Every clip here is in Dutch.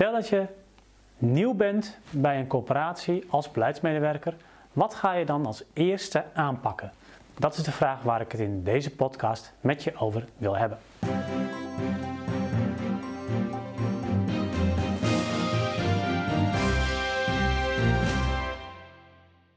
Stel dat je nieuw bent bij een corporatie als beleidsmedewerker, wat ga je dan als eerste aanpakken? Dat is de vraag waar ik het in deze podcast met je over wil hebben.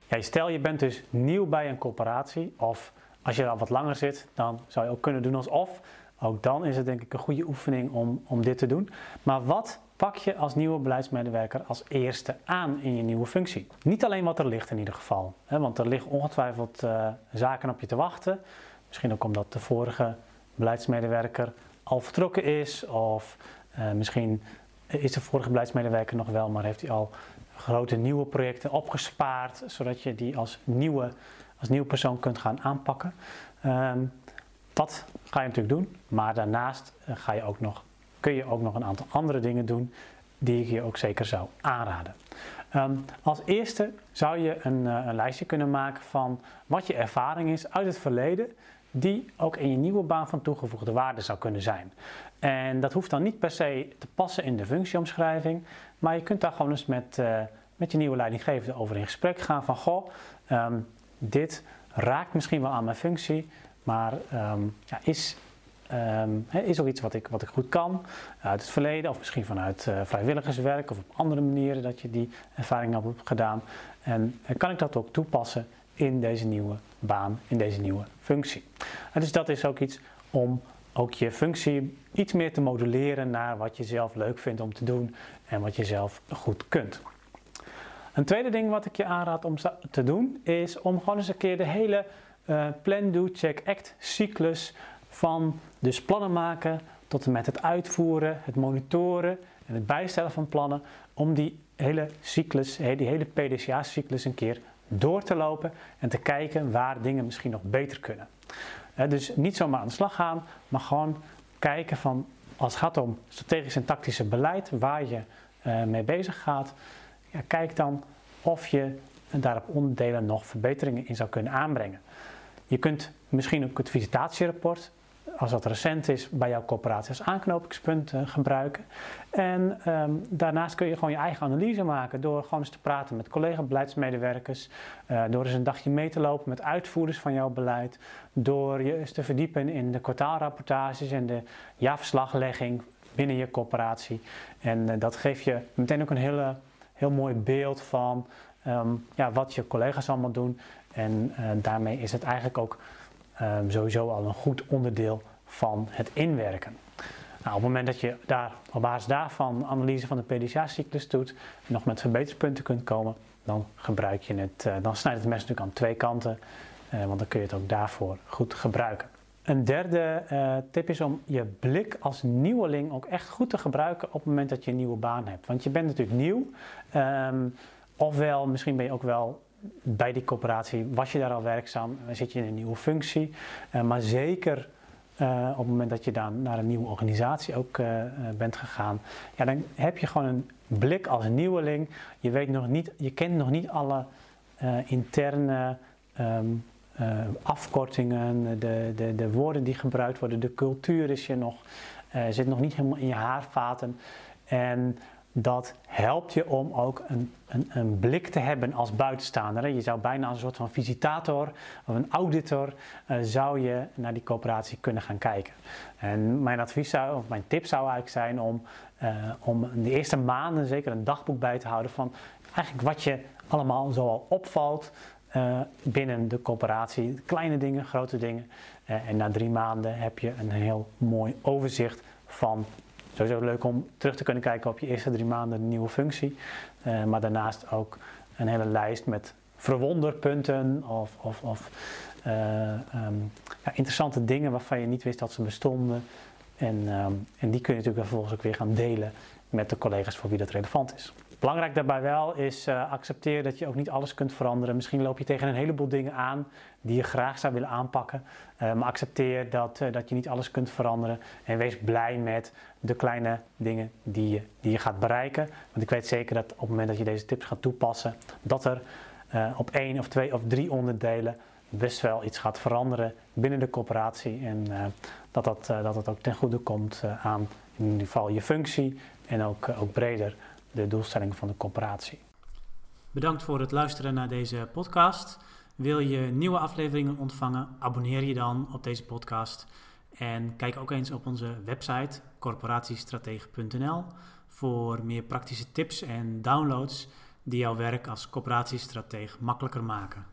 Ja, stel je bent dus nieuw bij een corporatie of als je al wat langer zit, dan zou je ook kunnen doen alsof. Ook dan is het denk ik een goede oefening om, om dit te doen. Maar wat pak je als nieuwe beleidsmedewerker als eerste aan in je nieuwe functie? Niet alleen wat er ligt in ieder geval. Hè, want er liggen ongetwijfeld uh, zaken op je te wachten. Misschien ook omdat de vorige beleidsmedewerker al vertrokken is. Of uh, misschien is de vorige beleidsmedewerker nog wel, maar heeft hij al grote nieuwe projecten opgespaard. Zodat je die als nieuwe, als nieuwe persoon kunt gaan aanpakken. Um, dat ga je natuurlijk doen, maar daarnaast eh, ga je ook nog, kun je ook nog een aantal andere dingen doen die ik je ook zeker zou aanraden. Um, als eerste zou je een, uh, een, lijstje kunnen maken van wat je ervaring is uit het verleden, die ook in je nieuwe baan van toegevoegde waarde zou kunnen zijn. En dat hoeft dan niet per se te passen in de functieomschrijving, maar je kunt daar gewoon eens met, uh, met je nieuwe leidinggevende over in gesprek gaan van goh, um, dit raakt misschien wel aan mijn functie. Maar um, ja, is, um, is ook iets wat ik, wat ik goed kan uit het verleden, of misschien vanuit uh, vrijwilligerswerk of op andere manieren dat je die ervaring hebt gedaan. En uh, kan ik dat ook toepassen in deze nieuwe baan, in deze nieuwe functie. Dus dat is ook iets om ook je functie iets meer te modelleren naar wat je zelf leuk vindt om te doen en wat je zelf goed kunt. Een tweede ding wat ik je aanraad om te doen is om gewoon eens een keer de hele uh, plan, do, check, act cyclus van dus plannen maken tot en met het uitvoeren, het monitoren en het bijstellen van plannen om die hele cyclus, die hele PDCA-cyclus een keer door te lopen en te kijken waar dingen misschien nog beter kunnen. Dus niet zomaar aan de slag gaan, maar gewoon kijken van als het gaat om strategisch en tactische beleid, waar je uh, mee bezig gaat, ja, kijk dan of je daarop onderdelen nog verbeteringen in zou kunnen aanbrengen. Je kunt misschien ook het visitatierapport, als dat recent is, bij jouw coöperatie als aanknopingspunt uh, gebruiken. En um, daarnaast kun je gewoon je eigen analyse maken door gewoon eens te praten met collega-beleidsmedewerkers, uh, door eens een dagje mee te lopen met uitvoerders van jouw beleid, door je eens te verdiepen in de kwartaalrapportages en de jaarverslaglegging binnen je coöperatie. En uh, dat geeft je meteen ook een hele, heel mooi beeld van um, ja, wat je collega's allemaal doen en daarmee is het eigenlijk ook um, sowieso al een goed onderdeel van het inwerken. Nou, op het moment dat je daar op basis daarvan analyse van de PDCA-cyclus doet en nog met verbeterpunten kunt komen, dan gebruik je het, uh, dan snijdt het mes natuurlijk aan twee kanten, uh, want dan kun je het ook daarvoor goed gebruiken. Een derde uh, tip is om je blik als nieuweling ook echt goed te gebruiken op het moment dat je een nieuwe baan hebt. Want je bent natuurlijk nieuw, um, ofwel misschien ben je ook wel bij die coöperatie was je daar al werkzaam, zit je in een nieuwe functie. Uh, maar zeker uh, op het moment dat je dan naar een nieuwe organisatie ook uh, bent gegaan, ja, dan heb je gewoon een blik als nieuweling. Je, weet nog niet, je kent nog niet alle interne um, afkortingen, de, de, de woorden die gebruikt worden, de cultuur is je nog, zit nog niet helemaal in je haarvaten. En dat helpt je om ook een, een, een, blik te hebben als buitenstaander. Je zou bijna als een soort van visitator of een auditor uh, zou je naar die coöperatie kunnen gaan kijken. En mijn advies zou, of mijn tip zou eigenlijk zijn om, uh, om de eerste maanden zeker een dagboek bij te houden van eigenlijk wat je allemaal zoal opvalt uh, binnen de coöperatie. Kleine dingen, grote dingen. en na drie maanden heb je een heel mooi overzicht van Sowieso leuk om terug te kunnen kijken op je eerste drie maanden de nieuwe functie. Uh, maar daarnaast ook een hele lijst met verwonderpunten of, of, of um, ja, interessante dingen waarvan je niet wist dat ze bestonden. En, um, en die kun je natuurlijk vervolgens ook weer gaan delen met de collega's voor wie dat relevant is. Belangrijk daarbij wel is uh, accepteer dat je ook niet alles kunt veranderen. Misschien loop je tegen een heleboel dingen aan die je graag zou willen aanpakken. Uh, maar accepteer dat, uh, dat je niet alles kunt veranderen. En wees blij met de kleine dingen die je, die je gaat bereiken. Want ik weet zeker dat op het moment dat je deze tips gaat toepassen, dat er op één of twee of drie onderdelen best wel iets gaat veranderen binnen de coöperatie. En dat, dat, dat het ook ten goede komt aan in ieder geval je functie, en ook, ook breder de doelstellingen van de corporatie. Bedankt voor het luisteren naar deze podcast. Wil je nieuwe afleveringen ontvangen? Abonneer je dan op deze podcast. En kijk ook eens op onze website corporatiestratege.nl voor meer praktische tips en downloads die jouw werk als corporatiestratege makkelijker maken.